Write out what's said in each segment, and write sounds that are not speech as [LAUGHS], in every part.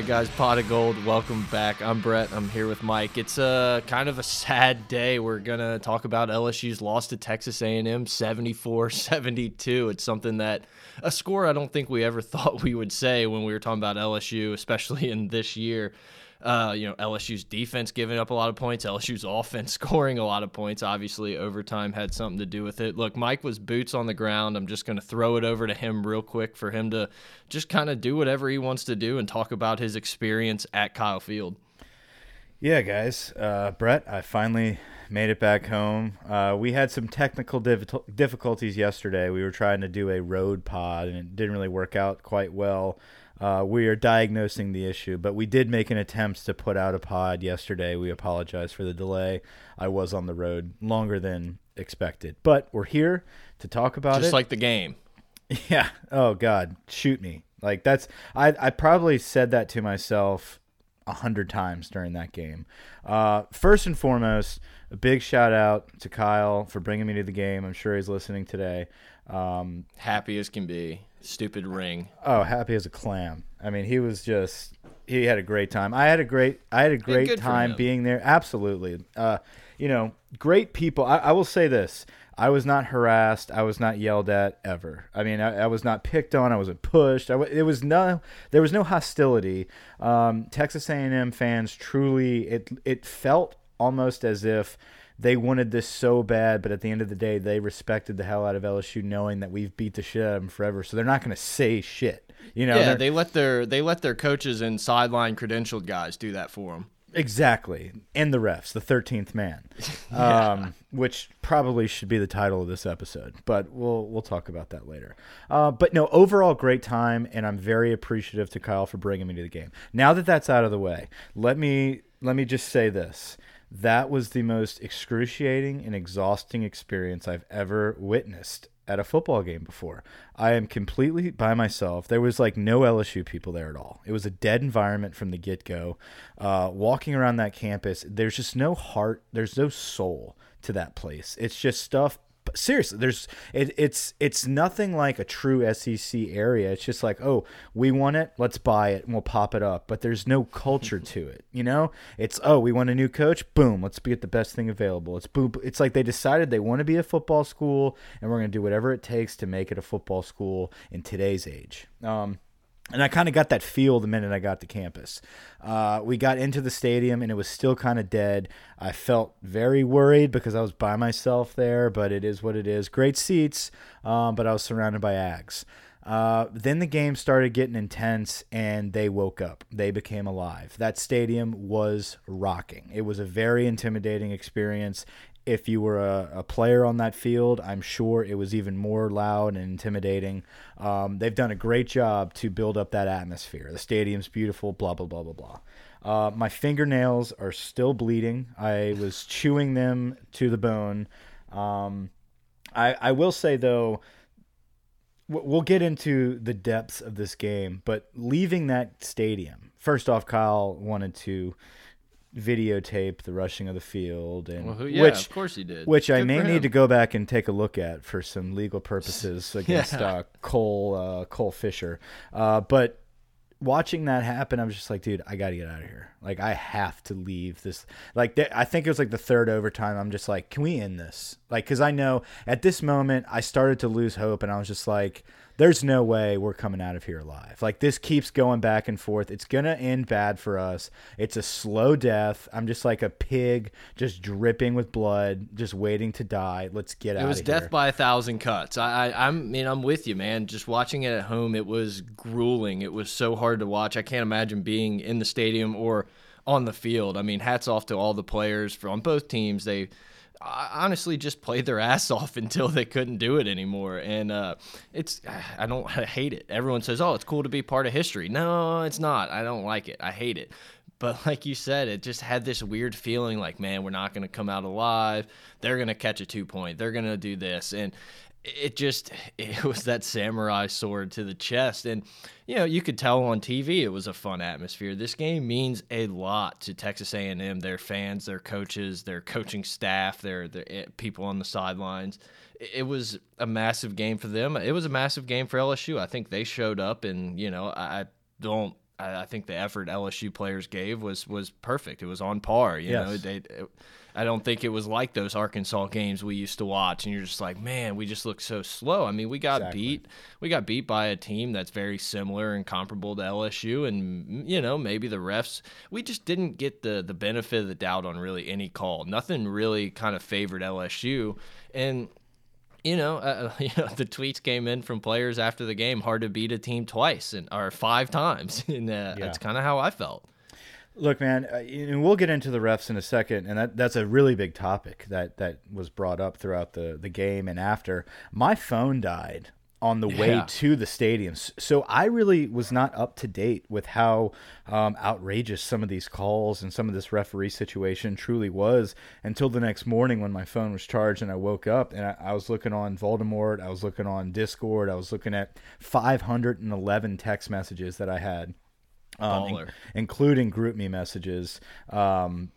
Right, guys, Pot of Gold, welcome back. I'm Brett. I'm here with Mike. It's a kind of a sad day. We're gonna talk about LSU's loss to Texas A&M, 74-72. It's something that a score I don't think we ever [LAUGHS] thought we would say when we were talking about LSU, especially in this year. Uh, you know, LSU's defense giving up a lot of points, LSU's offense [LAUGHS] scoring a lot of points. Obviously, overtime had something to do with it. Look, Mike was boots on the ground. I'm just going to throw it over to him real quick for him to just kind of do whatever he wants to do and talk about his experience at Kyle Field. Yeah, guys. Uh, Brett, I finally made it back home. Uh, we had some technical diffi- difficulties yesterday. We were trying to do a road pod, and it didn't really work out quite well. Uh, we are diagnosing the issue, but we did make an attempt to put out a pod yesterday. We apologize for the delay. I was on the road longer than expected, but we're here to talk about Just it. like the game. [LAUGHS] Yeah. Oh God, shoot me. Like that's I I probably said that to myself a hundred times during that game. Uh, first and foremost, a big shout out to Kyle for bringing me to the game. I'm sure he's listening today. Um, Happy as can be. Stupid ring. oh, happy as a clam. I mean, he was just he had a great time. I had a great I had a great time being there. Absolutely. Uh, you know, great people. I, I will say this. I was not harassed. I was not yelled at ever. I mean, I, I was not picked on. I wasn't pushed. I, it was no. There was no hostility. Um, Texas A&M fans truly. It it felt almost as if they wanted this so bad, but at the end of the day, they respected the hell out of LSU, knowing that we've beat the shit out of them forever. So they're not going to say shit. You know, yeah, they're- let their they let their coaches and sideline credentialed guys do that for them. Exactly. And the refs, the 13th man. [LAUGHS] um, which probably should be the title of this episode, but we'll we'll talk about that later. Uh, but no, overall great time and I'm very appreciative to Kyle for bringing me to the game. Now that that's out of the way, let me let me just say this. That was the most excruciating and exhausting experience I've ever witnessed at a football game before. I am completely by myself. There was like no LSU people there at all. It was a dead environment from the get go. Uh, walking around that campus, there's just no heart. There's no soul to that place. It's just stuff. Seriously, there's it, it's it's nothing like a true SEC area. It's just like, oh, we want it, let's buy it, and we'll pop it up. But there's no culture [LAUGHS] to it. You know, it's oh, we want a new coach, boom, let's get the best thing available. It's boom. It's like they decided they want to be a football school, and we're gonna do whatever it takes to make it a football school in today's age. Um, and I kind of got that feel the minute I got to campus. Uh, we got into the stadium and it was still kind of dead. I felt very worried because I was by myself there, but it is what it is. Great seats, um, but I was surrounded by Ags. Uh, then the game started getting intense and they woke up. They became alive. That stadium was rocking. It was a very intimidating experience. If you were a, a player on that field, I'm sure it was even more loud and intimidating. Um, they've done a great job to build up that atmosphere. The stadium's beautiful, blah, blah, blah, blah, blah. Uh, my fingernails are still bleeding. I was chewing them to the bone. Um, I, I will say, though, we'll get into the depths of this game, but leaving that stadium, first off, Kyle wanted to videotape the rushing of the field, and Well, who- yeah, which of course he did. which I may need to go back and take a look at for some legal purposes [LAUGHS] against Yeah. uh, Cole uh, Cole Fisher. Uh, but watching that happen, I was just like, dude, I got to get out of here. Like I have to leave this. Like I think it was like the third overtime. I'm just like, can we end this? Like, because I know at this moment I started to lose hope, and I was just like, there's no way we're coming out of here alive. Like this keeps going back and forth. It's gonna end bad for us. It's a slow death. I'm just like a pig, just dripping with blood, just waiting to die. Let's get out. It was death by a thousand cuts. I, I, I mean, I'm with you, man. Just watching it at home, it was grueling. It was so hard to watch. I can't imagine being in the stadium or on the field. I mean, hats off to all the players from both teams. They honestly just played their [LAUGHS] ass off until they couldn't do it anymore. And uh, it's I don't I hate it. Everyone says, "Oh, it's cool to be part of history." No, it's not. I don't like it. I hate it. But [LAUGHS] like you said, it just had this weird feeling like, man, we're not going to come out alive. They're going to catch a two point. They're going to do this. And it just [LAUGHS] it was that samurai sword to the chest and you know you could tell on TV it was a fun atmosphere this game means a lot to Texas A&M their fans their coaches their coaching staff their, their eh, people on the sidelines it was a massive game for them it was a massive game for LSU I think they showed up and you know I don't I think the effort LSU players gave was was perfect. It was on par. You yes. know, they, it, I don't think it was like those Arkansas games we used to watch, and you're just like, man, we just look so slow. I mean, we got exactly. beat, we got beat by a team that's very similar and comparable to LSU, and you know, maybe the refs, we just didn't get the the benefit of the doubt on really any call. Nothing really kind of favored LSU, and you know, uh, [LAUGHS] you know, the tweets came in from players after the game. Hard to beat a team twice and or five times, [LAUGHS] and uh, yeah. that's kind of how I felt. Look, man, uh, and we'll get into the refs in a second, and that, that's a really big topic that that was brought up throughout the the game and after. My phone died on the way yeah. to the stadiums, so I really was not up to date with how um, outrageous some of these calls and some of this referee situation truly was until the next morning when my phone was charged and I woke up and I, I was looking on Voldemort, I was looking on Discord, I was looking at 511 text messages that I had um, in, including GroupMe messages. Um,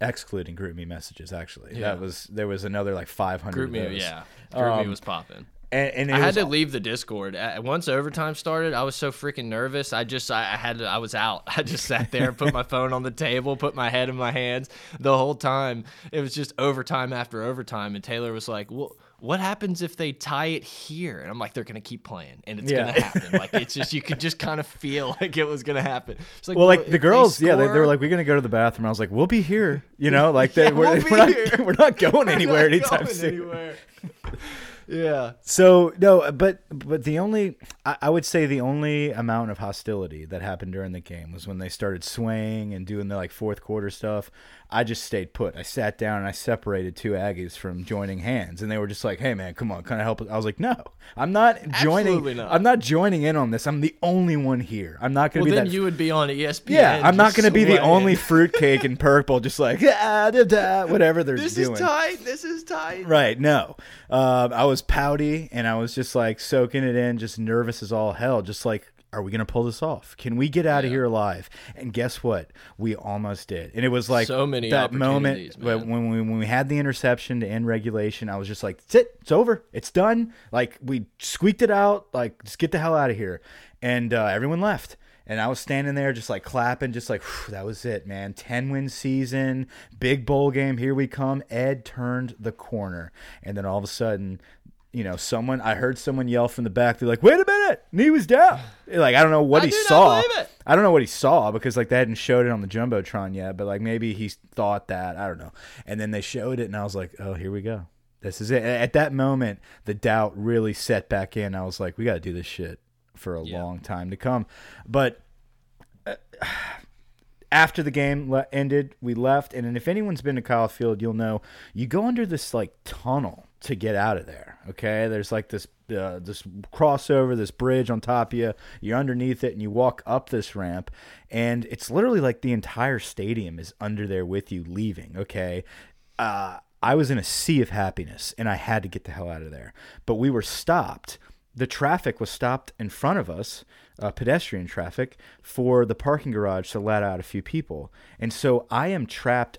excluding group me messages, actually, yeah. that was there was another like 500. GroupMe, yeah, GroupMe um, was popping. And, and I had to leave the Discord once overtime started. I was so freaking nervous. I just I, I had to. I was out. [LAUGHS] I just sat there, and put my phone on the table, put my head in my hands the whole time. It was just overtime after overtime, and Taylor was like, "Well." What happens if they tie it here? And I'm like, they're gonna keep playing, and it's yeah. gonna happen. like it's just you could just [LAUGHS] kind of feel like it was gonna happen. It's like, well, like the girls, they yeah, they, they, were like, we're gonna go to the bathroom. I was like, we'll be here, you know, like [LAUGHS] yeah, they, we're, we'll [LAUGHS] we're, not, we're, not, going anywhere anytime going soon. Anywhere. Yeah. So no, but but the only I, I, would say the only amount of hostility that happened during the game was when they started swaying and doing the like fourth quarter stuff. I just stayed put. I sat down and I separated two Aggies from joining hands, and they were just like, "Hey, man, come on, kind of help." I was like, "No, I'm not joining. Not. I'm not joining in on this. I'm the only one here. I'm not going to well, be then that." You would be on ESPN. Yeah, I'm not going to be the only fruitcake in purple, just like [LAUGHS] ah, da, da, whatever they're this doing. This is tight. This is tight. Right? No, uh, I was pouty and I was just like soaking it in, just nervous as all hell, just like are we going to pull this off? Can we get out yeah. of here alive? And guess what? We almost did. And it was like so many that moment man. when we when we had the interception to end regulation. I was just like, "That's it. It's over. It's done." Like we squeaked it out. Like just get the hell out of here. And uh, everyone left. And I was standing there just like clapping, just like, that was it, man. 10 win season, big bowl game. Here we come. Ed turned the corner. And then all of a sudden, you know, someone I heard someone yell from the back. They're like, "Wait a minute, knee was down." Like I don't know what I he saw. I don't know what he saw because like they hadn't showed it on the jumbotron yet. But like maybe he thought that I don't know. And then they showed it, and I was like, "Oh, here we go. This is it." At that moment, the doubt really set back in. I was like, "We got to do this shit for a yeah. long time to come." But. Uh, after the game ended, we left, and if anyone's been to Kyle Field, you'll know you go under this like tunnel to get out of there. Okay, there's like this uh, this crossover, this bridge on top of you. You're underneath it, and you walk up this ramp, and it's literally like the entire stadium is under there with you, leaving. Okay, uh, I was in a sea of happiness, and I had to get the hell out of there. But we were stopped. The traffic was stopped in front of us, uh, pedestrian traffic, for the parking garage to let out a few people, and so I am trapped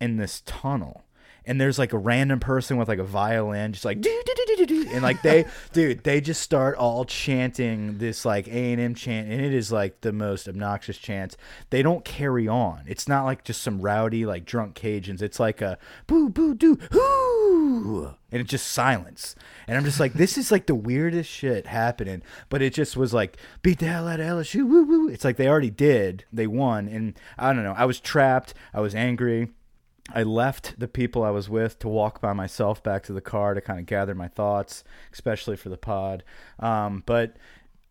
in this tunnel and there's like a random person with like a violin, just like do do do do do, and like they, [LAUGHS] dude, they just start all chanting this like A and M chant, and it is like the most obnoxious chants. They don't carry on. It's not like just some rowdy like drunk Cajuns. It's like a boo boo doo hoo, and it's just silence. And I'm just like, this is like the weirdest shit happening. But it just was like beat the hell out of LSU, woo woo. It's like they already did, they won, and I don't know. I was trapped. I was angry. I left the people I was with to walk by myself back to the car to kind of gather my thoughts, especially for the pod. Um, but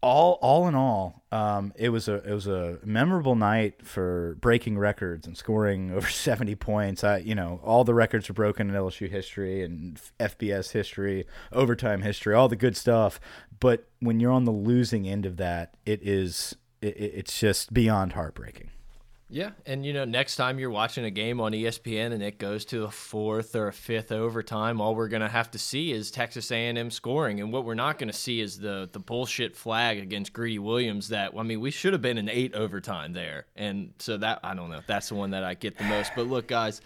all all in all, um, it was a it was a memorable night for breaking records and scoring [LAUGHS] over seventy points. I you know all the records were broken in LSU history and FBS history, overtime history, all the good stuff. But when you're on the losing end of that, it is it, it's just beyond heartbreaking. Yeah, and you know, next time you're watching a game on ESPN and it goes to a fourth or a fifth overtime, all we're gonna have to see is Texas A&M scoring, and what we're not gonna see is the the bullshit flag against Greedy Williams. That I mean, we should have been in eight overtime there, and so that I don't know. That's the one that I get the most. But look, guys.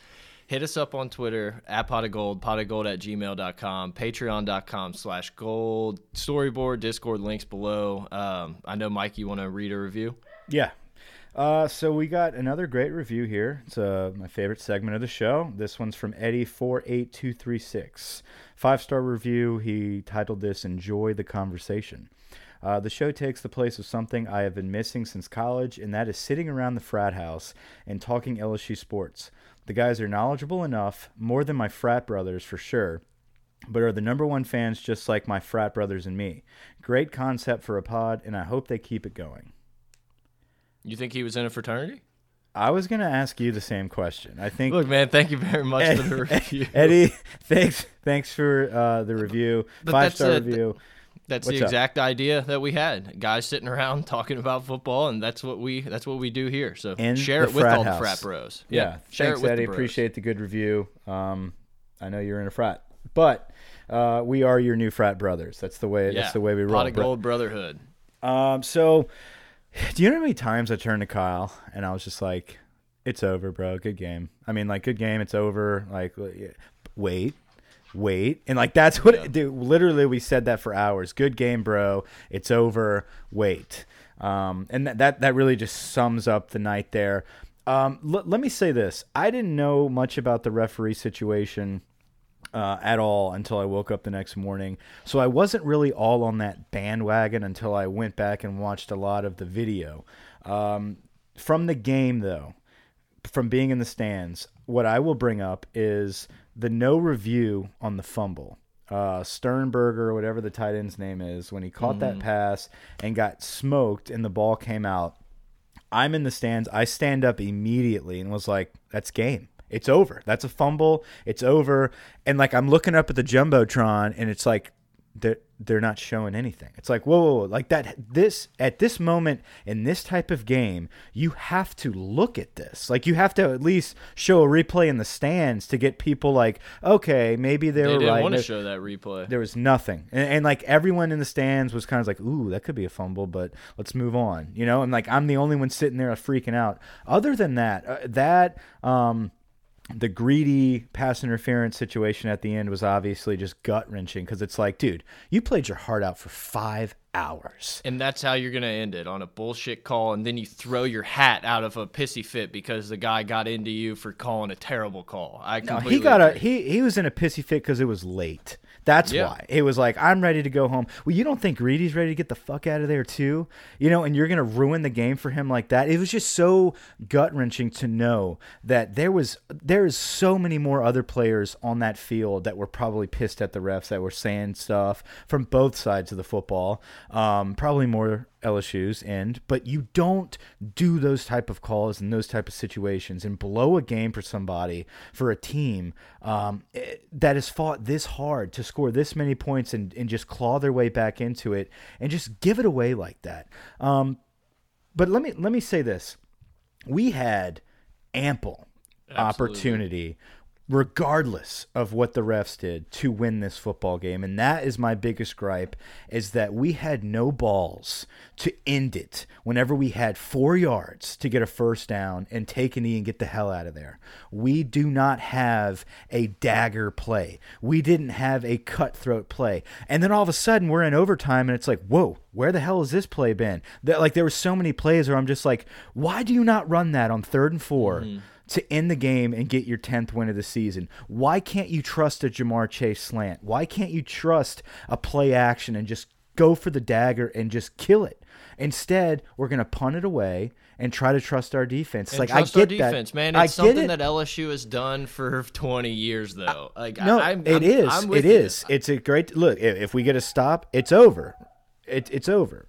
Hit us up on Twitter at pot of gold, pot of gold at gmail.com, patreon.com slash gold, storyboard, Discord links below. Um, I know, Mike, you want to read a review? Yeah, uh, so we got another great review here. It's uh, my favorite segment of the show. This one's from Eddie four eight two three six. Five star review. He titled this "Enjoy the Conversation." Uh, the show takes the place of something I have been missing since college, and that is sitting around the frat house and talking LSU sports. The guys are knowledgeable enough, more than my frat brothers for sure, but are the number one fans just like my frat brothers and me. Great concept for a pod, and I hope they keep it going. You think he was in a fraternity? I was gonna ask you the same question. I think. Look, man, thank you very much Ed, for the [LAUGHS] review, Eddie. Thanks, thanks for uh, the review. Five star review. That's What's the exact up? idea that we had. Guys sitting around [LAUGHS] talking about football, and that's what we that's what we do here. So In share it with all house. the frat bros. Yeah, yeah. share thanks, Eddie. Appreciate the good review. Um, I know you're in a frat, but uh, we are your new frat brothers. That's the way. Yeah. That's the way we roll. Pot of gold brotherhood. Um, so [SIGHS] Do you know how many times I turned to Kyle and I was just like, "It's over, bro. Good game. I mean, like, good game. It's over. Like, wait, wait, and like that's what, yeah. dude. Literally, we said that for hours. Good game, bro. It's over. Wait." Um, and that, that that really just sums up the night there. Um, let me say this: I didn't know much about the referee situation uh, at all until I woke up the next morning. So I wasn't really all on that bandwagon until I went back and watched a lot of the video. Um, from the game, though, from being in the stands, what I will bring up is the no review on the fumble. Uh, Sternberger, whatever the tight end's name is, when he caught mm that mm-hmm. pass and got smoked and the ball came out. I'm in the stands. I stand up immediately and was like, "That's game. It's over. That's a fumble. It's over. And like I'm looking up at the jumbotron, and it's like they're they're not showing anything. It's like whoa, whoa, whoa, like that. This at this moment in this type of game, you have to look at this. Like you have to at least show a replay in the stands to get people like, okay, maybe they, they were didn't right. want to show that replay. There was nothing, and, and like everyone in the stands was kind of like, ooh, that could be a fumble, but let's move on, you know. And like I'm the only one sitting there freaking out. Other than that, uh, that um the greedy pass interference situation at the end was obviously just gut wrenching because it's like, dude, you played your heart out for five hours. And that's how you're going to end it on a bullshit call. And then you throw your hat out of a pissy fit because the guy got into you for calling a terrible call. I no, he got agree. a he he was in a pissy fit because it was late. That's yeah. why it was like I'm ready to go home. Well, you don't think Greedy's ready to get the fuck out of there too, you know? And you're gonna ruin the game for him like that. It was just so gut wrenching to know that there was there is so many more other players on that field that were probably pissed at the refs that were saying stuff from both sides of the football. Um, probably more LSU's end, but you don't do those type of calls in those type of situations and blow a game for somebody for a team um, eh, that has fought this hard to score this many points and, and just claw their way back into it and just give it away like that. Um, but let me let me say this: we had ample Absolutely. opportunity regardless of what the refs did to win this football game. And that is my biggest gripe is that we had no balls to end it whenever we had 4 yards to get a first down and take a knee and get the hell out of there. We do not have a dagger play. We didn't have a cutthroat play. And then all of a sudden we're in overtime and it's like whoa where the hell has this play been? That like there were so many plays where I'm just like why do you not run that on 3rd and 4 Mm-hmm to end the game and get your 10th win of the season? Why can't you trust a Ja'Marr Chase slant? Why can't you trust a play action and just go for the dagger and just kill it? Instead, we're going to punt it away and try to trust our defense. Like trust I our get that. defense, man. It's get something it. that LSU has done for [LAUGHS] 20 years, though. Like, no, I, I'm, it I'm, is. I'm It is. It's a great look. If, if we get a stop, it's over. It, it's over.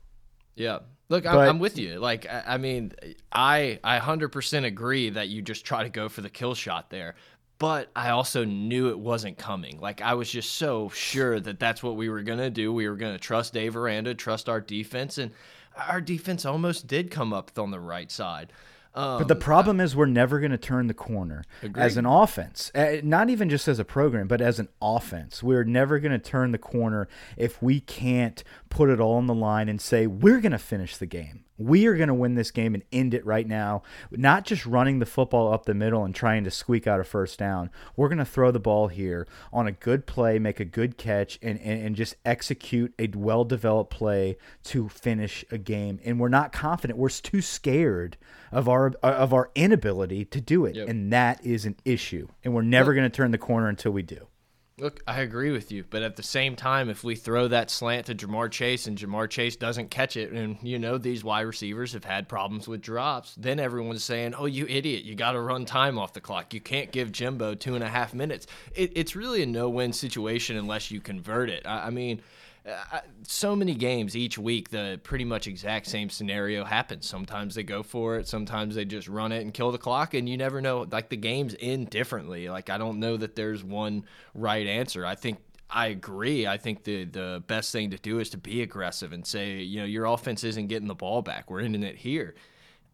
Yeah. Look, I'm, But- I'm with you. Like, I, mean, I I 100% agree that you just try to go for the kill shot there. But I also knew it wasn't coming. Like, I was just so sure that that's what we were going to do. We were going to trust Dave Aranda, trust our defense. And our defense almost did come up on the right side. Um, But the problem is we're never going to turn the corner as an offense. Not even just as a program, but as an offense. We're never going to turn the corner if we can't put it all on the line and say we're going to finish the game. We are going to win this game and end it right now. Not just running the football up the middle and trying to squeak out a first down. We're going to throw the ball here on a good play, make a good catch, and, and, and just execute a well developed play to finish a game. And we're not confident. We're too scared of our of our inability to do it, Yep. and that is an issue. And we're never going to turn the corner until we do. Look, I agree with you, but at the same time, if we throw that slant to Ja'Marr Chase and Ja'Marr Chase doesn't catch it, and you know these wide receivers have had problems with drops, then everyone's saying, "Oh, you idiot! You got to run time off the clock. You can't give Jimbo two and a half minutes." It, it's really a no-win situation unless you convert it. I, I mean. So many games each week, the pretty much exact same scenario happens. Sometimes they go for it, sometimes they just run it and kill the clock, and you never know. Like the games end differently. Like I don't know that there's one right answer. I think I agree. I think the the best thing to do is to be aggressive and say, you know, your offense isn't getting the ball back. We're ending it here.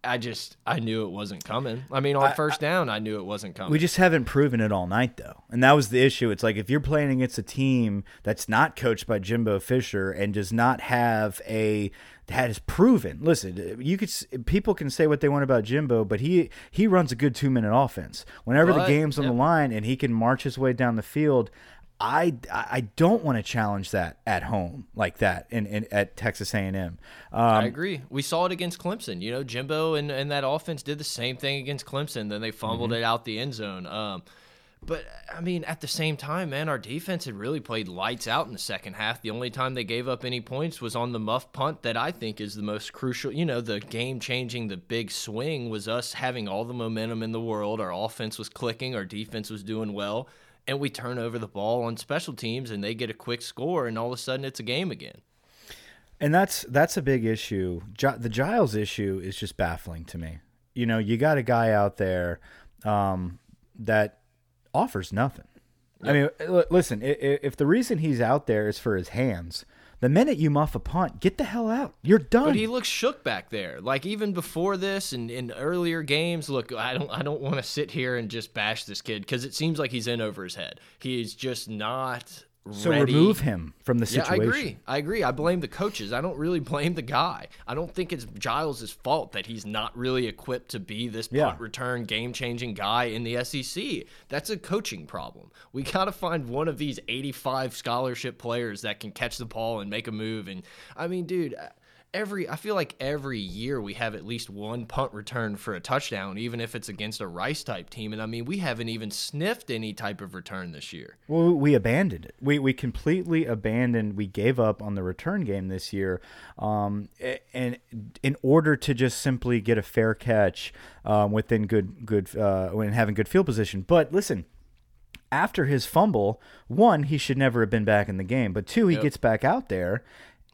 I just I knew it wasn't coming. I mean, on first down, I knew it wasn't coming. We just haven't proven it all night, though. And that was the issue. It's like if you're playing against a team that's not coached by Jimbo Fisher and does not have a that is proven. Listen, you could people can say what they want about Jimbo, but he he runs a good two minute offense. Whenever the game's on yeah. the line and he can march his way down the field. I, I don't want to challenge that at home like that in, in at Texas A&M. Um, I agree. We saw it against Clemson. You know, Jimbo and, and that offense did the same thing against Clemson. Then they fumbled Mm-hmm. it out the end zone. Um, but I mean, at the same time, man, our defense had really played lights out in the second half. The only time they gave up any points was on the muff punt that I think is the most crucial. You know, the game changing, the big swing was us having all the momentum in the world. Our offense was clicking, our defense was doing well, and we turn over the ball on special teams and they get a quick score, and all of a sudden it's a game again. And that's that's a big issue. The Giles issue is just baffling to me. You know, you got a guy out there um, that offers nothing. I mean, l- listen, if the reason he's out there is for his hands, the minute you muff a punt, get the hell out. You're done. But he looks shook back there. Like even before this and in earlier games, look, I don't I don't want to sit here and just bash this kid because it seems like he's in over his head. He's just not so ready. remove him from the situation. Yeah, I agree. I agree. I blame the coaches. I don't really blame the guy. I don't think it's Giles' fault that he's not really equipped to be this Yeah. punt return game changing guy in the SEC. That's a coaching problem. We got to find one of these 85 scholarship players that can catch the ball and make a move. And I mean, dude. Every I feel like every year we have at least one punt return for a touchdown, even if it's against a Rice type team. And I mean, we haven't even sniffed any type of return this year. Well, we abandoned it. We we completely abandoned. We gave up on the return game this year, um, and in order to just simply get a fair catch um, within good good uh, when having good field position. But listen, after his fumble, one he should never have been back in the game. But two, he Yep. gets back out there.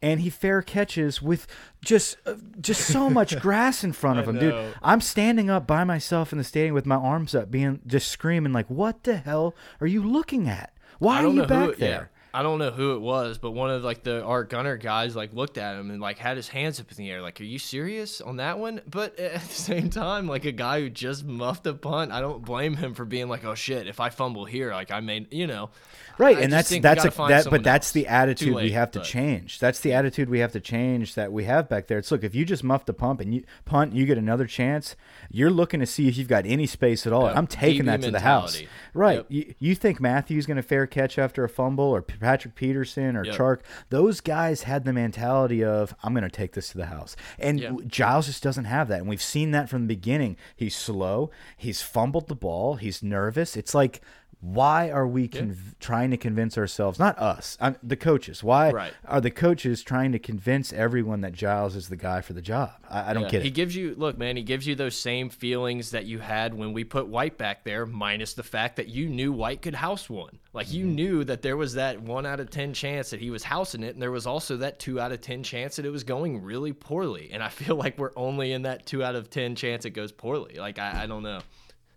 And he fair catches with just uh, just so much [LAUGHS] grass in front of him, dude. I'm standing up by myself in the stadium with my arms up, being just screaming like, "What the hell are you looking at? Why are you back who, there?" I don't know who it was, but one of like the our gunner guys like looked at him and like had his hands up in the air, like, "Are you serious on that one?" But [LAUGHS] at the same time, like a guy who just muffed a punt, I don't blame him for being like, "Oh shit, if I fumble here, like I may, you know." Right, I and that's that's a that, but that's else. the attitude we have to but- change. That's the attitude we have to change that we have back there. It's look, if you just muff the pump and you punt, you get another chance. You're looking to see if you've got any space at all. Yeah, I'm taking DB that to the house. Right. Yep. You, you think Matthews going to fair catch after a fumble or Patrick Peterson or Yep. Chark? Those guys had the mentality of I'm going to take this to the house. And. Giles just doesn't have that. And we've seen that from the beginning. He's slow. He's fumbled the ball. He's nervous. It's like why are we conv- trying to convince ourselves, not us, i the coaches? Why Right. are the coaches trying to convince everyone that Giles is the guy for the job? I, I don't Yeah, get it He gives you look, man. He gives you those same feelings that you had when we put White back there, minus the fact that you knew White could house one. Like you Mm-hmm. knew that there was that one out of ten chance that he was housing it, and there was also that two out of ten chance that it was going really poorly. And I feel like we're only in that two out of ten chance it goes poorly. Like I, I don't know.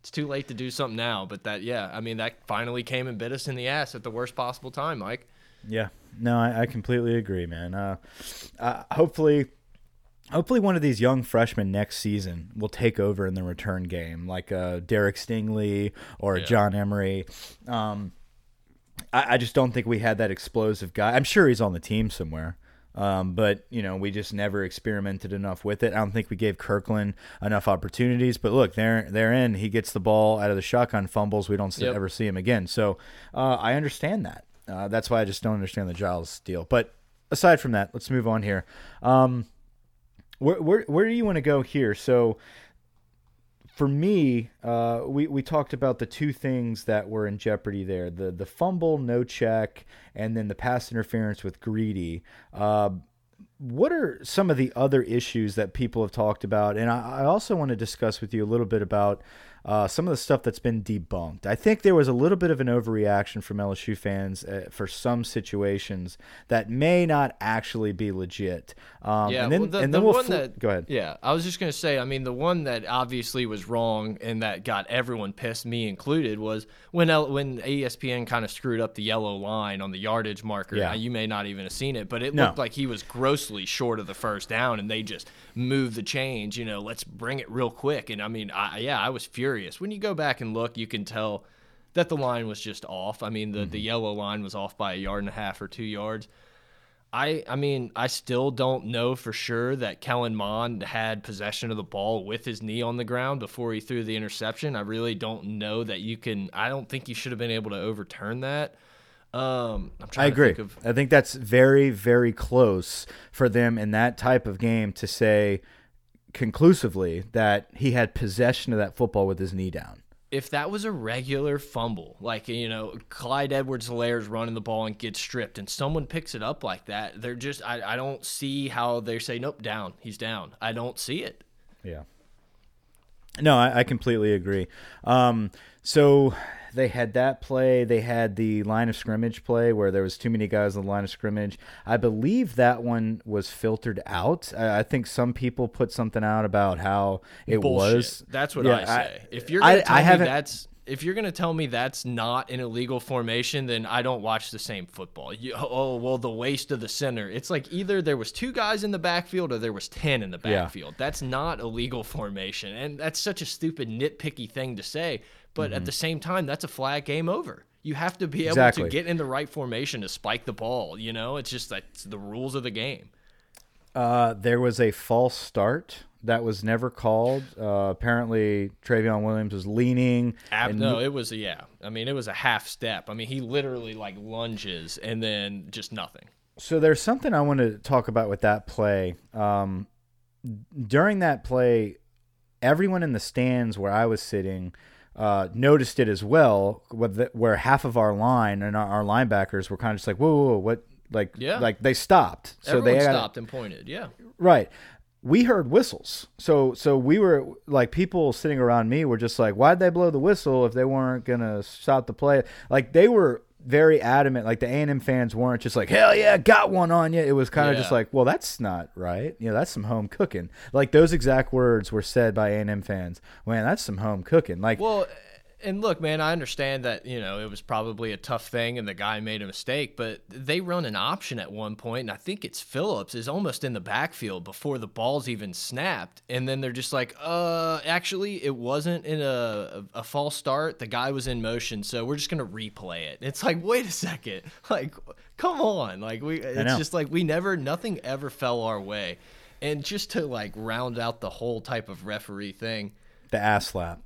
It's too late to do something now, but that yeah, I mean that finally came and bit us in the ass at the worst possible time, Mike. Yeah, no, I, I completely agree, man. Uh, uh, hopefully, hopefully one of these young freshmen next season will take over in the return game, like uh, Derek Stingley or Yeah. John Emery. Um, I, I just don't think we had that explosive guy. I'm sure he's on the team somewhere. Um, but you know, we just never experimented enough with it. I don't think we gave Kirkland enough opportunities. But look, they're they're in. He gets the ball out of the shotgun fumbles. We don't Yep. ever see him again. So uh, I understand that. Uh, that's why I just don't understand the Giles deal. But aside from that, let's move on here. Um, where where where do you want to go here? So for me, uh, we we talked about the two things that were in jeopardy there: the the fumble, no check, and then the pass interference with Greedy. Uh, what are some of the other issues that people have talked about? And I, I also want to discuss with you a little bit about uh, some of the stuff that's been debunked. I think there was a little bit of an overreaction from LSU fans uh, for some situations that may not actually be legit. Um, Yeah, and then, well, the, and the we'll one that go ahead. Yeah, I was just gonna say. I mean, the one that obviously was wrong and that got everyone pissed, me included, was when L when ESPN kind of screwed up the yellow line on the yardage marker. Yeah. Now, you may not even have seen it, but it No. looked like he was grossly short of the first down, and they just move the change. You know, let's bring it real quick. And I mean, I, yeah, I was furious. When you go back and look, you can tell that the line was just off. I mean, the Mm-hmm. the yellow line was off by a yard and a half or two yards. I I mean, I still don't know for sure that Kellen Mond had possession of the ball with his knee on the ground before he threw the interception. I really don't know that you can I don't think you should have been able to overturn that. Um I'm trying I agree. to think of I think that's very, very close for them in that type of game to say conclusively that he had possession of that football with his knee down. if that was a regular fumble, like you know, Clyde Edwards-Helaire's running the ball and gets stripped and someone picks it up like that, they're just I, I don't see how they say, Nope, down, he's down. I don't see it. Yeah. No, I, I completely agree. Um, so they had that play. They had the line of scrimmage play where there was too many guys on the line of scrimmage. I believe that one was filtered out. I, I think some people put something out about how it Bullshit. was. That's what Yeah, I say. if you're gonna tell I me that's if you're gonna tell me that's not an illegal formation, then I don't watch the same football. You, oh well, the waste of the center. It's like either there was two guys in the backfield or there was ten in the Yeah. backfield. That's not a legal formation, and that's such a stupid nitpicky thing to say. But at the same time, that's a flag game over. You have to be able Mm-hmm. Exactly. to get in the right formation to spike the ball. You know, it's just that's the rules of the game. Uh, there was a false start that was never called. Uh, apparently, Trayveon Williams was leaning. Ab- and no, it was yeah. I mean, it was a half step. I mean, he literally like lunges and then just nothing. So there's something I want to talk about with that play. Um, during that play, everyone in the stands where I was sitting uh, noticed it as well. With the, where half of our line and our, our linebackers were kind of just like, "Whoa, whoa, whoa what?" Like, Yeah. like they stopped. So Everyone they had- stopped and pointed. Yeah, Right. We heard whistles. So so we were like people sitting around me were just like, why'd they blow the whistle if they weren't gonna stop the play? Like they were very adamant. Like the A and M fans weren't just like, hell yeah, got one on you. It was kind of just like, well, that's not right. You know, that's some home cooking. Like those exact words were said by A and M fans. Man, that's some home cooking. Like Well, and look, man, I understand that you know it was probably a tough thing, and the guy made a mistake. But they run an option at one point, and I think it's Phillips is almost in the backfield before the ball's even snapped, and then they're just like, "Uh, actually, it wasn't in a a, a false start. The guy was in motion, so we're just gonna replay it." It's like, wait a second, [LAUGHS] like, come on, like we, it's just like we never, nothing ever fell our way, and just to like round out the whole type of referee thing, the ass slap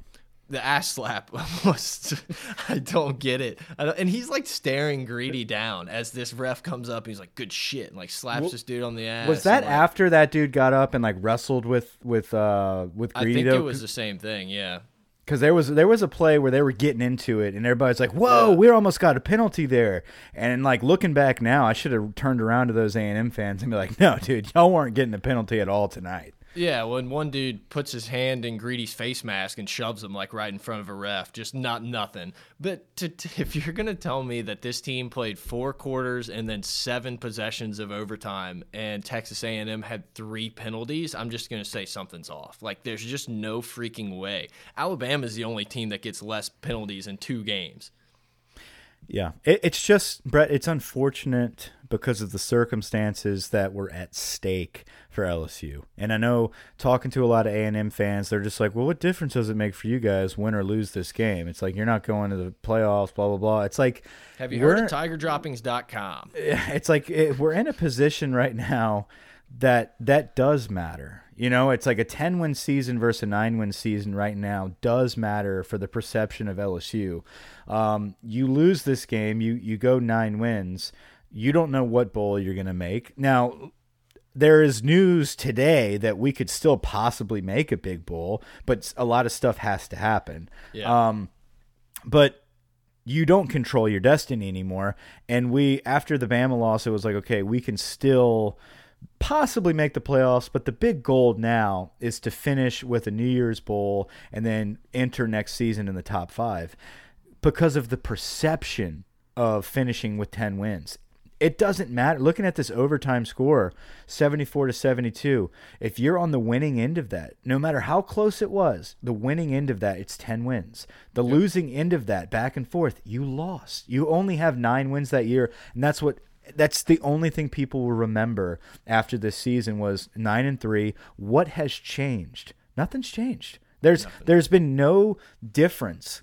the ass slap [LAUGHS] was I don't get it. Don't, and he's like staring greedy down as this ref comes up. he's like, "Good shit," and like slaps well, this dude on the ass. Was that like, after that dude got up and like wrestled with with uh with greedy? I think it was the same thing. Yeah. Because there was there was a play where they were getting into it, and everybody's like, "Whoa, yeah. we almost got a penalty there." And like looking back now, I should have turned around to those A and M fans and be like, "No, dude, y'all weren't getting a penalty at all tonight." Yeah, when one dude puts his hand in Greedy's face mask and shoves him like right in front of a ref, just not nothing. But to, to, [LAUGHS] if you're gonna tell me that this team played four quarters and then seven possessions of overtime, and Texas A&M had three penalties, I'm just gonna say something's off. Like there's just no freaking way. Alabama's the only team that gets less penalties in two games. Yeah, it, it's just Brett. It's unfortunate because of the circumstances that were at stake for LSU. And I know talking to a lot of A&M fans, they're just like, "Well, what difference does it make for you guys win or lose this game?" It's like you're not going to the playoffs, blah blah blah. It's like Have you heard of tigerdroppings.com? [LAUGHS] It's like it, we're in a position right now that that does matter. You know, it's like a 10 win season versus a 9 win season right now does matter for the perception of LSU. Um, you lose this game, you you go 9 wins you don't know what bowl you're going to make. Now, there is news today that we could still possibly make a big bowl, but a lot of stuff has to happen. Yeah. Um, but you don't control your destiny anymore. And we, after the Bama loss, it was like, okay, we can still possibly make the playoffs, but the big goal now is to finish with a New Year's Bowl and then enter next season in the top five because of the perception of finishing with 10 wins it doesn't matter. Looking at this overtime score, 74 to 72, if you're on the winning end of that, no matter how close it was, the winning end of that, it's 10 wins. The yep. losing end of that, back and forth, you lost. You only have nine wins that year. And that's what that's the only thing people will remember after this season was nine and three. What has changed? Nothing's changed. There's Nothing. there's been no difference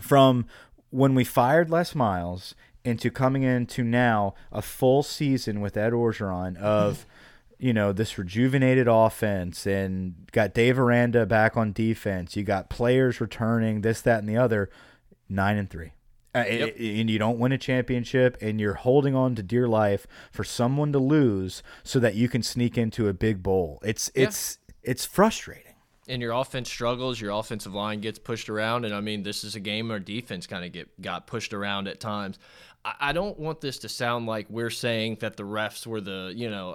from when we fired Les Miles into coming into now a full season with Ed Orgeron of, [LAUGHS] you know, this rejuvenated offense and got Dave Aranda back on defense. You got players returning, this, that, and the other. Nine and three. Uh, yep. and you don't win a championship, and you're holding on to dear life for someone to lose so that you can sneak into a big bowl. It's yeah. it's it's frustrating and your offense struggles, your offensive line gets pushed around, and I mean this is a game where defense kind of get got pushed around at times. I don't want this to sound like we're saying that the refs were the you know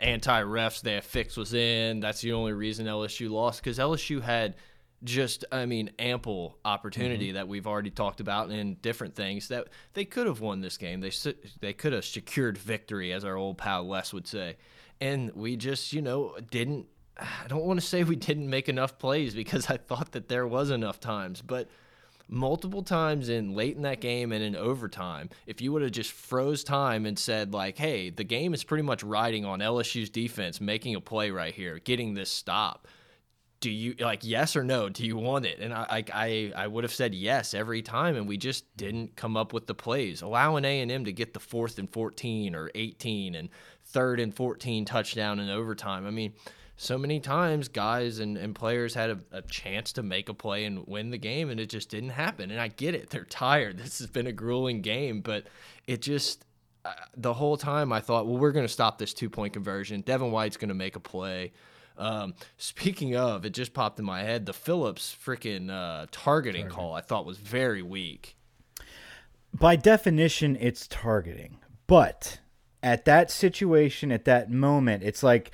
anti refs. Their fix was in. That's the only reason LSU lost because LSU had just I mean ample opportunity mm -hmm. that we've already talked about in different things that they could have won this game. They they could have secured victory, as our old pal Wes would say, and we just you know didn't. I don't want to say we didn't make enough plays because I thought that there was enough times, but multiple times in late in that game and in overtime, if you would have just froze time and said like, "Hey, the game is pretty much riding on LSU's defense making a play right here, getting this stop." Do you like yes or no? Do you want it? And I I I would have said yes every time, and we just didn't come up with the plays, allowing A and M to get the fourth and fourteen or eighteen and third and fourteen touchdown in overtime. I mean, so many times guys and, and players had a, a, chance to make a play and win the game and it just didn't happen and i get it they're tired [LAUGHS] this has been a grueling game but it just uh, the whole time i thought well we're going to stop this two point conversion devin white's going to make a play um, speaking of it just popped in my head the phillips freaking uh, targeting Target. call i thought was very weak. By definition it's targeting. But at that situation at that moment it's like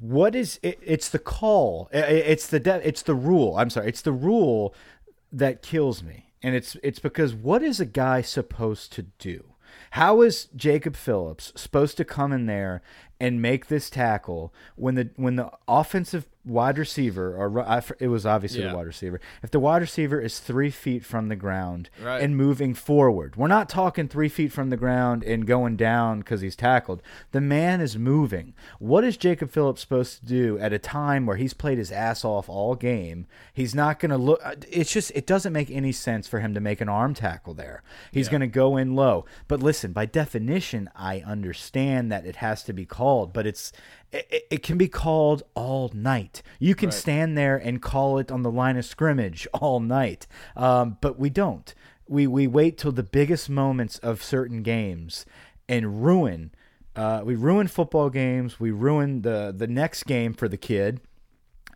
what is it, it's the call. It's the it's the rule. I'm sorry it's the rule that kills me. And it's it's because what is a guy supposed to do how is jacob phillips supposed to come in there and make this tackle when the when the offensive wide receiver, or ru- I f- it was obviously Yeah. the wide receiver, if the wide receiver is three feet from the ground Right. and moving forward, we're not talking three feet from the ground and going down because he's tackled. The man is moving. What is Jacob Phillips supposed to do at a time where he's played his ass off all game? He's not going to look. uh, It's just, it doesn't make any sense for him to make an arm tackle there. He's going to go in low. But listen, by definition, I understand that it has to be called, but it's, it, it can be called all night. You can stand there and call it on the line of scrimmage [LAUGHS] all night, um, but we don't. We we wait till the biggest moments of certain games and ruin. Uh, we ruin football games. We ruin the the next game for the kid.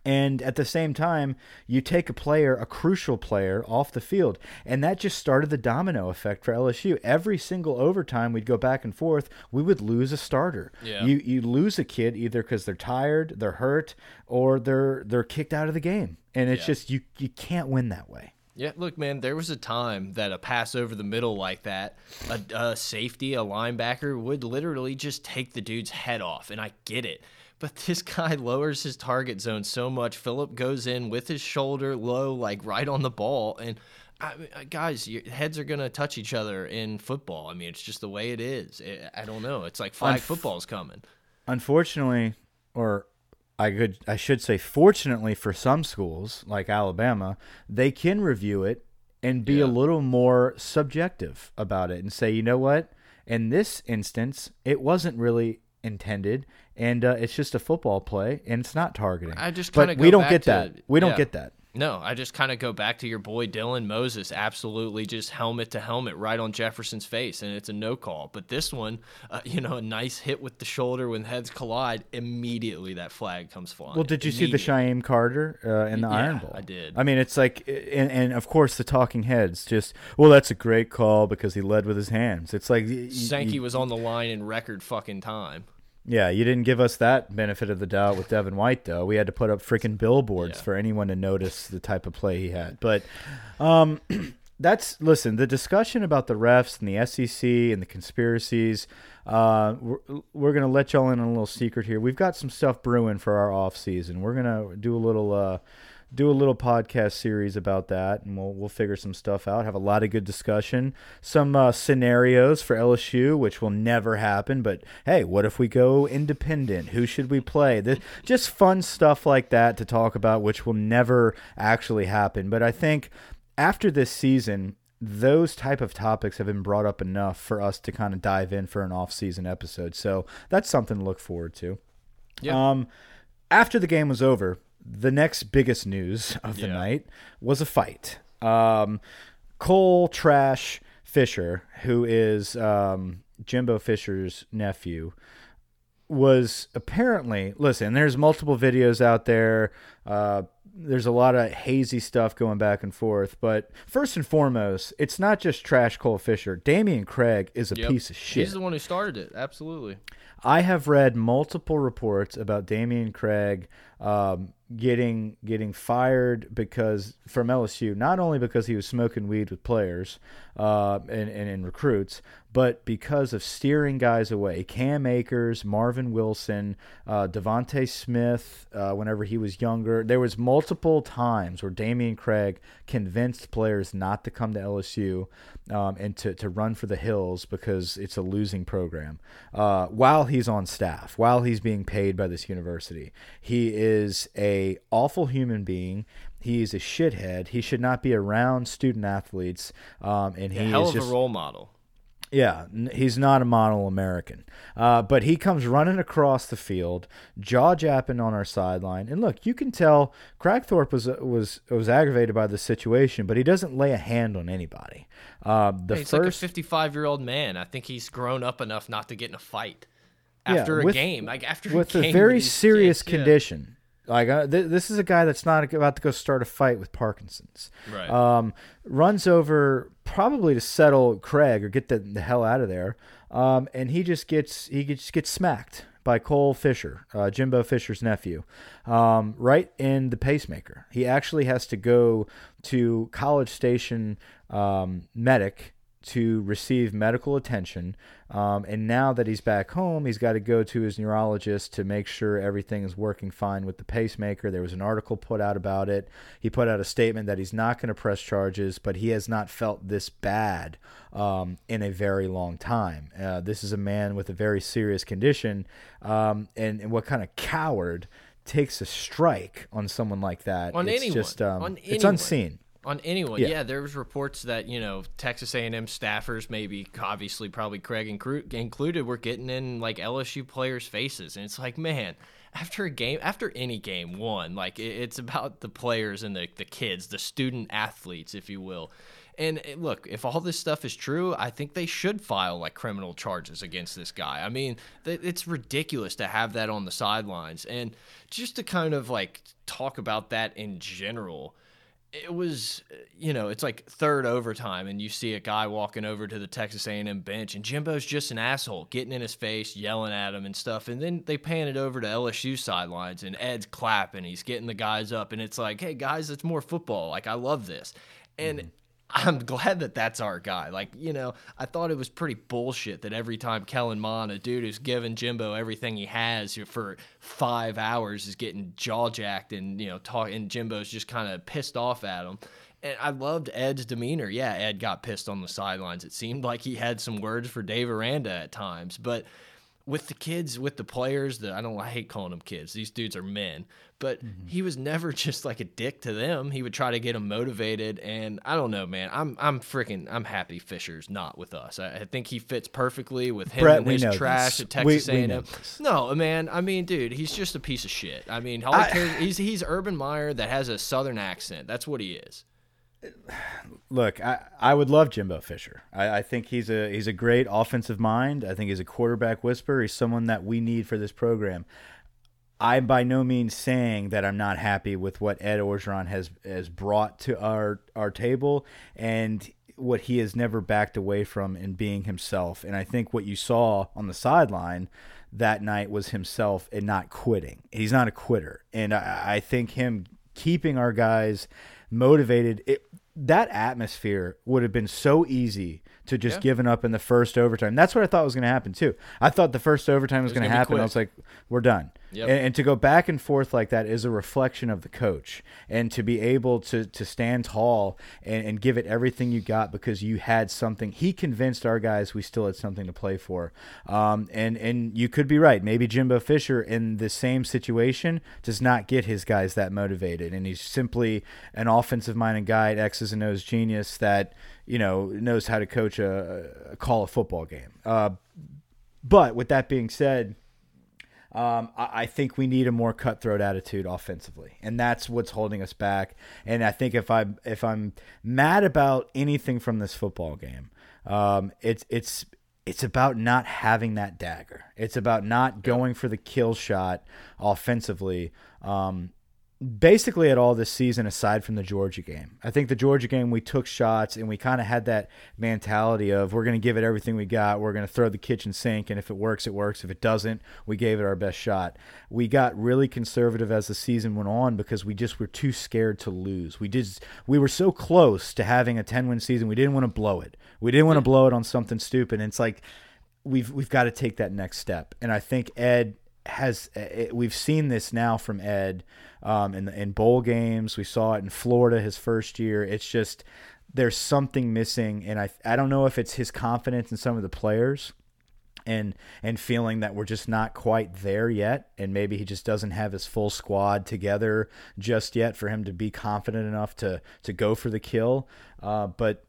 And at the same time, you take a player, a crucial player, off the field. And that just started the domino effect for LSU. Every single overtime we'd go back and forth, we would lose a starter. Yeah. You you lose a kid either because they're tired, they're hurt, or they're they're kicked out of the game. And it's Yeah. just you you can't win that way. Yeah, look, man, there was a time that a pass over the middle like that, a, a safety, a linebacker would literally just take the dude's head off, and I get it. But this guy [LAUGHS] lowers his target zone so much. Philip goes in with his shoulder low, like right on the ball, and I, mean, uh, guys, your heads are gonna touch each other in football. I mean, it's just the way it is. I I don't know. It's like flag Unf- football's coming. unfortunately, or I could I should say fortunately for some schools like Alabama, they can review it and be Yeah. a little more subjective about it and say, you know what, in this instance, it wasn't really intended, and uh, it's just a football play, and it's not targeting. I just but we don't get to- that. We don't yeah. get that. No, I just kind of go back to your boy Dylan Moses, absolutely just helmet to helmet right on Jefferson's face, and it's a no call. But this one, uh, [LAUGHS] you know, a nice hit with the shoulder when heads collide, immediately that flag comes flying. Well, did you see the Shyheim Carter uh, in the Yeah, Iron Bowl? I did. I mean, it's like, and, and of course, the talking heads just, well, that's a great call because he led with his hands. It's like, Sankey was on the line in record fucking time. Yeah, you didn't give us that benefit of the doubt with Devin White, though. We had to put up freaking billboards Yeah. for anyone to notice the type of play he had. But, um, [CLEARS THROAT] that's listen. The discussion about the refs and the SEC and the conspiracies. Uh, we're, we're gonna let y'all in on a little secret here. We've got some stuff brewing for our off season. We're gonna do a little uh, do a little podcast series about that, and we'll we'll figure some stuff out. Have a lot of good discussion. Some uh, scenarios for LSU, which will never happen. But hey, what if we go independent? Who should we play? This, just fun stuff like that to talk about, which will never actually happen. But I think after this season, those type of topics have been brought up enough for us to kind of dive in for an off-season episode. So that's something to look forward to. Yeah. Um, after the game was over, the next biggest news of the Yeah. night was a fight. Um, Cole Trash Fisher, who is um, Jimbo Fisher's nephew, was apparently listen. There's multiple videos out there. Uh, there's a lot of hazy stuff going back and forth, but first and foremost, it's not just Trash Cole Fisher. Dameyune Craig is a Yep. piece of shit. He's the one who started it. Absolutely. I have read multiple reports about Dameyune Craig um, getting getting fired because from LSU, not only because he was smoking weed with players uh, and, and, and recruits, but because of steering guys away. Cam Akers, Marvin Wilson, uh, DeVonta Smith. Uh, whenever he was younger, there was multiple times where Dameyune Craig convinced players not to come to LSU um, and to, to run for the hills because it's a losing program. Uh, while he's on staff, while he's being paid by this university, he is a awful human being. He's a shithead. He should not be around student athletes. Um, and he A hell is of just a role model. yeah, n- he's not a model American. Uh, but he comes running across the field, jaw japping on our sideline. And look, you can tell Kragthorpe was was was aggravated by the situation, but he doesn't lay a hand on anybody. Uh, the He's like a first 55 year old man. I think he's grown up enough not to get in a fight Yeah, after a game. Like after with a a game very serious kids, yeah. Like uh, th this is a guy that's not about to go start a fight with Parkinson's. Right. Um, runs over probably to settle Craig or get the, the hell out of there. Um, and he just gets he just gets smacked by Cole Fisher, uh, Jimbo Fisher's nephew, um, right in the pacemaker. He actually has to go to College Station um, medic to receive medical attention. Um, and now that he's back home, he's got to go to his neurologist to make sure everything is working fine with the pacemaker. There was an article put out about it. He put out a statement that he's not going to press charges, but he has not felt this bad um, in a very long time. Uh, this is a man with a very serious condition. Um, and, and what kind of coward takes a strike on someone like that? On it's anyone. Just, um, on It's unseen on anyone. Yeah. Yeah. there was reports that you know Texas A&M staffers, maybe obviously probably Craig and included, were getting in like LSU players' faces, and it's like, man, after a game, after any game won, like it's about the players and the the kids, the student athletes, if you will. And eh, look, if all this stuff is true, I think they should file like criminal charges against this guy. I mean, it's ridiculous to have that on the sidelines. And just to kind of like talk about that in general, it was you know it's like third overtime and you see a guy walking over to the texas a&m bench and jimbo's just an asshole getting in his face yelling at him and stuff. And then they pan it over to lsu sidelines and ed's clapping. He's getting the guys up and it's like hey guys it's more football. Like i love this. And mm -hmm. I'm glad that that's our guy. Like, you know, I thought it was pretty bullshit that every time Kellen Mond, a dude who's giving Jimbo everything he has for five hours, is getting jaw jacked and, you know, talk, and Jimbo's just kind of pissed off at him. And I loved Ed's demeanor. Yeah, Ed got pissed on the sidelines. It seemed like he had some words for Dave Aranda at times, but with the kids, with the players, that I don't I hate calling them kids. These dudes are men, but mm -hmm. he was never [LAUGHS] just like a dick to them. He would try to get them motivated, and I don't know, man. I'm I'm freaking I'm happy Fisher's not with us. I, I think he fits perfectly with him Brett, and his trash this. at Texas we, A&M. No, man. I mean, dude, he's just a piece of shit. I mean, I, cares, he's he's Urban Meyer that has a Southern accent. That's what he is [SIGHS] look, I, I would love Jimbo Fisher. I, I think he's a he's a great offensive mind. I think he's a quarterback whisperer. He's someone that we need for this program. I'm by no means saying that I'm not happy with what Ed Orgeron has has brought to our our table and what he has never backed away from in being himself. And I think what you saw on the sideline that night was himself and not quitting. He's not a quitter. And I, I think him keeping our guys motivated. It, that atmosphere would have been so easy to just yeah. giving up in the first overtime. That's what I thought was going to happen too. I thought the first overtime was, was going to happen. I was like, we're done. Yep. And, and, to go back and forth like that is a reflection of the coach. And to be able to to stand tall and, and give it everything you got because you had something. He convinced our guys we still had something to play for. Um, and and you could be right. Maybe Jimbo Fisher in the same situation does not get his guys that motivated, and he's simply an offensive minded guy, X's and O's genius that you know knows how to coach a, a call a football game. Uh, but with that being said um, I, I, think we need a more cutthroat attitude offensively, and that's what's holding us back. And I think if I if I'm mad about anything from this football game, um, it's it's it's about not having that dagger. It's about not going for the kill shot offensively. Um, basically at all this season aside from the Georgia game. I think the Georgia game we took shots and we kind of had that mentality of we're going to give it everything we got. We're going to throw the kitchen sink and if it works it works. If it doesn't, we gave it our best shot. We got really conservative as the season went on because we just were too scared to lose. We just we were so close to having a 10-win season. We didn't want to blow it. We didn't want to hmm. blow it on something stupid. And it's like we've we've got to take that next step. And I think Ed has it, we've seen this now from Ed um, in in bowl games. We saw it in Florida his first year. It's just there's something missing, and I I don't know if it's his confidence in some of the players. And and feeling that we're just not quite there yet, and maybe he just doesn't have his full squad together just yet for him to be confident enough to to go for the kill. Uh, but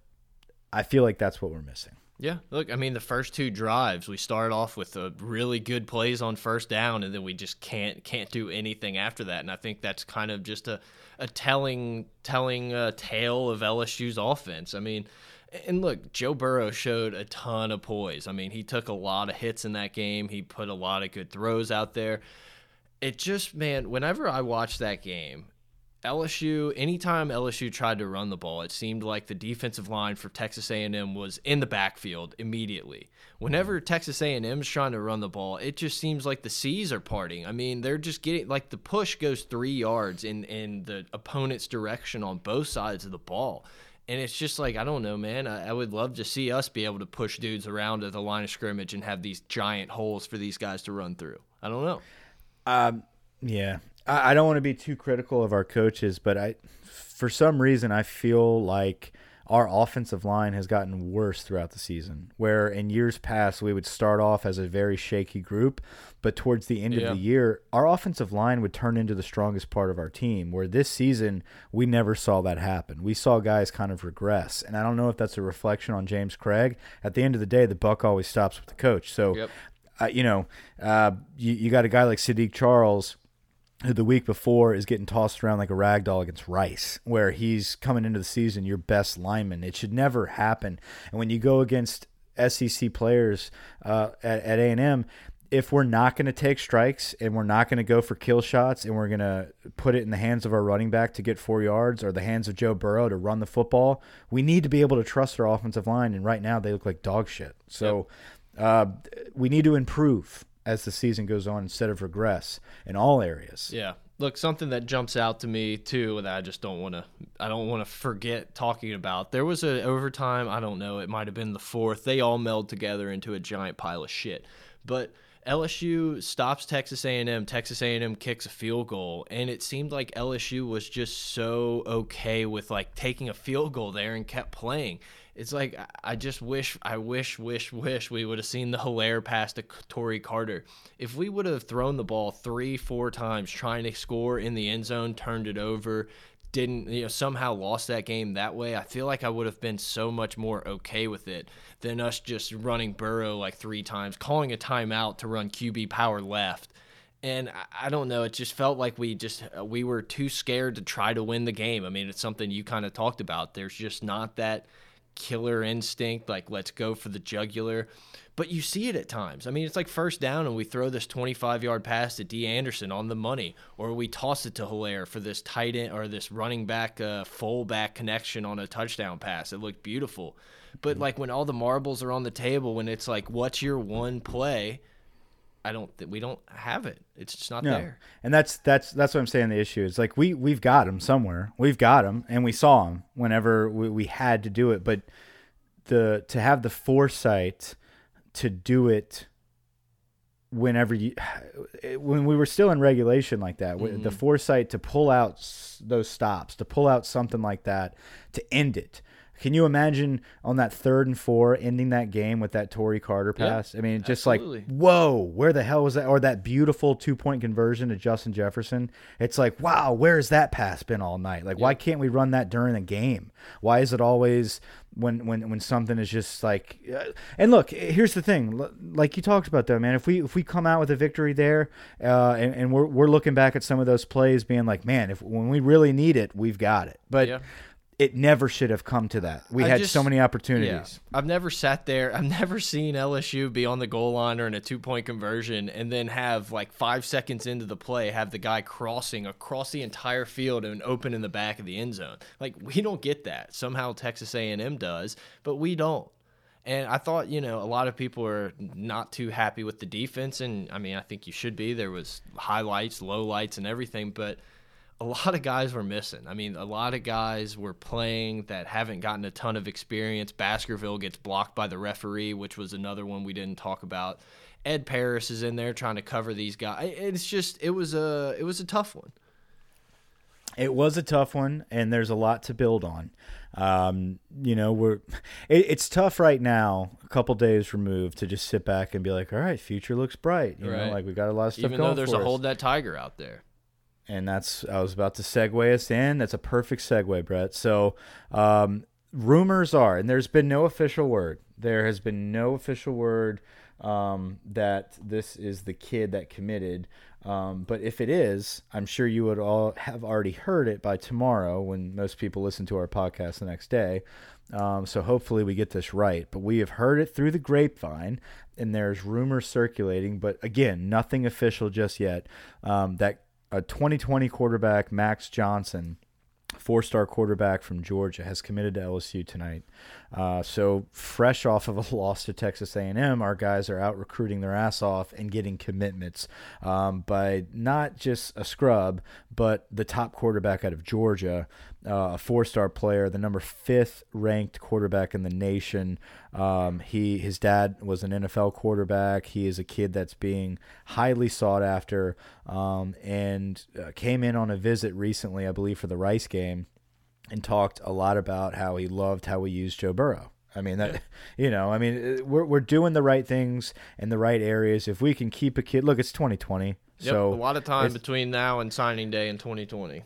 I feel like that's what we're missing. Yeah, look, I mean, the first two drives, we started off with really good plays on first down, and then we just can't can't do anything after that. And I think that's kind of just a a telling telling uh, tale of LSU's offense. I mean, and look, Joe Burrow showed a ton of poise. I mean, he took a lot of hits in that game. He put a lot of good throws out there. It just, man, whenever I watch that game, LSU, anytime LSU tried to run the ball, it seemed like the defensive line for Texas A&M was in the backfield immediately. Whenever Texas A&M is trying to run the ball, it just seems like the seas are parting. I mean, they're just getting like the push goes three yards in in the opponent's direction on both sides of the ball, And it's just like I don't know, man. I, I, would love to see us be able to push dudes around at the line of scrimmage and have these giant holes for these guys to run through. I don't know. Um, yeah, I, I don't want to be too critical of our coaches, but I, for some reason, I feel like our offensive line has gotten worse throughout the season. Where in years past we would start off as a very shaky group, but towards the end yeah. of the year, our offensive line would turn into the strongest part of our team. Where this season we never saw that happen. We saw guys kind of regress, and I don't know if that's a reflection on James Cregg. At the end of the day, the buck always stops with the coach. So, yep. uh, you know, uh, you, you got a guy like Saahdiq Charles who the week before is getting tossed around like a rag doll against Rice, where he's coming into the season your best lineman. It should never happen. And when you go against SEC players uh, at, at A&M, if we're not going to take strikes and we're not going to go for kill shots and we're going to put it in the hands of our running back to get four yards or the hands of Joe Burrow to run the football, we need to be able to trust our offensive line. And right now they look like dog shit. So yep. uh, we need to improve as the season goes on instead of regress in all areas. Yeah. Look, something that jumps out to me too that I just don't want to I don't want to forget talking about. There was a overtime, I don't know, it might have been the fourth. They all meld together into a giant pile of shit. But LSU stops Texas A&M. Texas A&M kicks a field goal, and it seemed like LSU was just so okay with like taking a field goal there and kept playing it's like I just wish, I wish, wish, wish we would have seen the Helaire pass to Tory Carter. If we would have thrown the ball three, four times trying to score in the end zone, turned it over, didn't you know somehow lost that game that way, I feel like I would have been so much more okay with it than us just running Burrow like three times, calling a timeout to run QB power left. And I don't know, it just felt like we just uh, we were too scared to try to win the game. I mean, it's something you kind of talked about. There's just not that killer instinct, like let's go for the jugular. But you see it at times. I mean, it's like first down and we throw this 25 yard pass to Dee Anderson on the money, or we toss it to Helaire for this tight end or this running back, uh, fullback connection on a touchdown pass. It looked beautiful. But like when all the marbles are on the table, when it's like, what's your one play? I don't think we don't have it. It's just not no. there. And that's that's that's what I'm saying. The issue is like we we've got them somewhere. We've got them, and we saw them whenever we, we had to do it. But the to have the foresight to do it whenever you [SIGHS] when we were still in regulation like that mm -hmm. the foresight to pull out those stops to pull out something like that to end it can you imagine on that third and four ending that game with that Tory Carter pass? I mean, just absolutely. like, whoa, where the hell was that? Or that beautiful two point conversion to Justin Jefferson. It's like, wow, where's that pass been all night? Like, why can't we run that during the game? Why is it always when when when something is just like? Uh, and look, here's the thing, like you talked about though, man. If we if we come out with a victory there, uh, and, and we're we're looking back at some of those plays, being like, man, if when we really need it, we've got it. But yeah it never should have come to that. We I had just, so many opportunities. Yeah. I've never sat there. I've never seen LSU be on the goal line or in a two point conversion and then have like five seconds into the play have the guy crossing across the entire field and open in the back of the end zone. Like we don't get that. Somehow Texas A&M does, but we don't. And I thought, you know, a lot of people are not too happy with the defense, and I mean, I think you should be. There was highlights, lowlights, and everything, but a lot of guys were missing. I mean, a lot of guys were playing that haven't gotten a ton of experience. Baskerville gets blocked by the referee, which was another one we didn't talk about. Ed Paris is in there trying to cover these guys. It's just it was a it was a tough one. It was a tough one, and there's a lot to build on. Um, you know, we're it, it's tough right now, a couple days removed, to just sit back and be like, "All right, future looks bright." You right. know, like we got a lot of stuff. Even though there's a hold that tiger out there and that's I was about to segue us in. That's a perfect segue, Brett. So, um, rumors are, and there's been no official word. There has been no official word um, that this is the kid that committed. Um, but if it is, I'm sure you would all have already heard it by tomorrow when most people listen to our podcast the next day. Um, so hopefully we get this right. But we have heard it through the grapevine, and there's rumors circulating. But again, nothing official just yet. Um, that a 2020 quarterback, Max Johnson, four-star quarterback from Georgia, has committed to LSU tonight. Uh, so fresh off of a [LAUGHS] loss to Texas A&M, our guys are out recruiting their ass off and getting commitments um, by not just a scrub, but the top quarterback out of Georgia. uh, a four-star player, the number fifth ranked quarterback in the nation. Um, he his dad was an NFL quarterback. He is a kid that's being highly sought after, um, and uh, came in on a visit recently, I believe, for the Rice game, and talked a lot about how he loved how we used Joe Burrow. I mean that, [LAUGHS] you know, I mean uh, we're we're doing the right things in the right areas. If we can keep a kid, look, it's 2020, Yep, so a lot of time between now and signing day in 2020.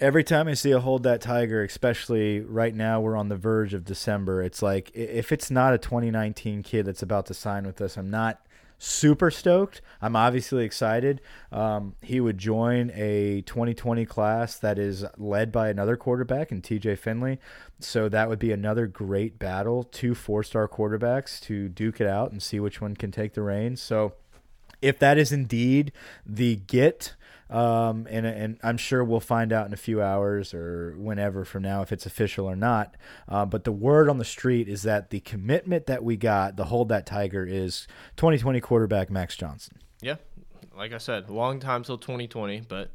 every time I see a hold that tiger, especially right now, we're on the verge of December. It's like if it's not a 2019 kid that's about to sign with us, I'm not super stoked. I'm obviously excited. Um, he would join a 2020 class that is led by another quarterback in TJ Finley. So that would be another great battle. Two four star quarterbacks to duke it out and see which one can take the reins. So if that is indeed the get, um, and and I'm sure we'll find out in a few hours or whenever from now if it's official or not. Uh, but the word on the street is that the commitment that we got, the hold that tiger, is 2020 quarterback Max Johnson. Yeah, like I said, long time till 2020, but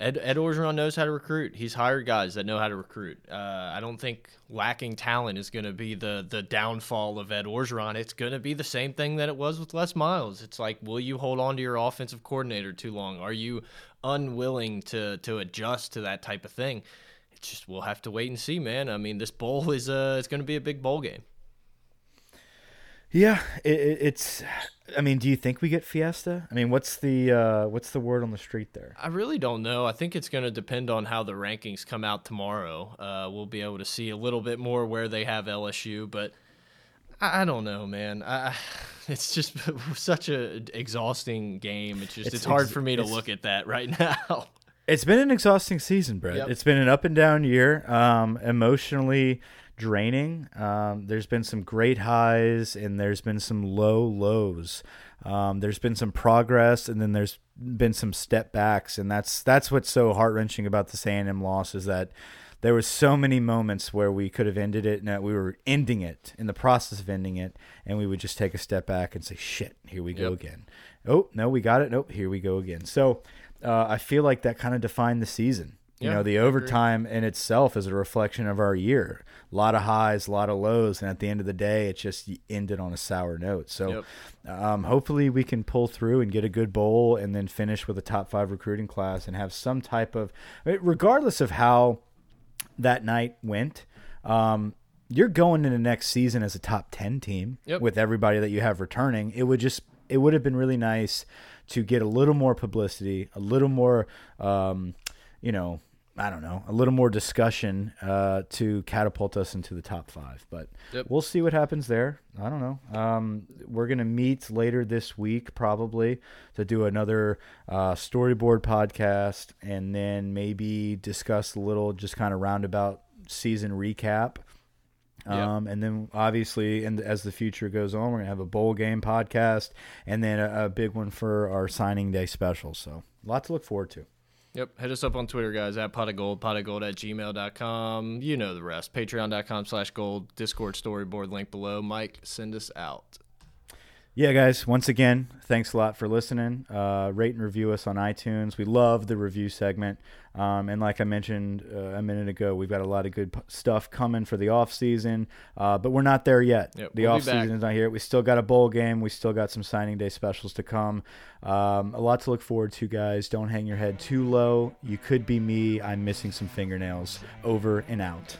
Ed Ed Orgeron knows how to recruit. He's hired guys that know how to recruit. Uh, I don't think lacking talent is going to be the the downfall of Ed Orgeron. It's going to be the same thing that it was with Les Miles. It's like, will you hold on to your offensive coordinator too long? Are you unwilling to to adjust to that type of thing? It's just we'll have to wait and see, man. I mean, this bowl is uh, it's going to be a big bowl game. Yeah, it, it, it's. I mean, do you think we get Fiesta? I mean, what's the uh, what's the word on the street there? I really don't know. I think it's going to depend on how the rankings come out tomorrow. Uh, we'll be able to see a little bit more where they have LSU, but I, I don't know, man. I, [LAUGHS] it's just [LAUGHS] such a exhausting game. It's just it's, It's hard for me to look at that [LAUGHS] right now. It's been an exhausting season, Brett. Yep. It's been an up and down year, um, emotionally draining. Um, there's been some great highs and there's been some low lows. Um, there's been some progress and then there's been some step backs, and that's that's what's so heart wrenching about this A&M loss is that there was so many moments where we could have ended it and that we were ending it in the process of ending it, and we would just take a step back and say, "Shit, here we go Yep. again." Oh no, we got it. Nope, here we go again. So uh, I feel like that kind of defined the season. You Yeah, know, the overtime in itself is a reflection of our year. A lot of highs, a lot of lows, and at the end of the day, it just ended on a sour note. So, um, hopefully, we can pull through and get a good bowl, and then finish with a top five recruiting class, and have some type of, regardless of how that night went. Um, you're going into next season as a top 10 team Yep. with everybody that you have returning. It would just it would have been really nice to get a little more publicity, a little more um, you know, I don't know, a little more discussion uh, to catapult us into the top five. But Yep. we'll see what happens there. I don't know. Um, we're gonna meet later this week probably to do another uh, storyboard podcast, and then maybe discuss a little, just kind of roundabout season recap. Um, and then obviously, and as the future goes on, we're gonna have a bowl game podcast, and then a, a big one for our signing day special. So, a lot to look forward to. Yep. Hit us up on Twitter, guys, at pot of gold, pot of gold at gmail.com. You know the rest. Patreon.com slash gold, Discord storyboard link below. Mike, send us out. Yeah, guys. Once again, thanks a lot for listening. Uh, rate and review us on iTunes. We love the review segment. Um, and like I mentioned uh, a minute ago, we've got a lot of good p- stuff coming for the off season. Uh, but we're not there yet. Yep, the we'll off season is not here. We still got a bowl game. We still got some signing day specials to come. Um, a lot to look forward to, guys. Don't hang your head too low. You could be me. I'm missing some fingernails. Over and out.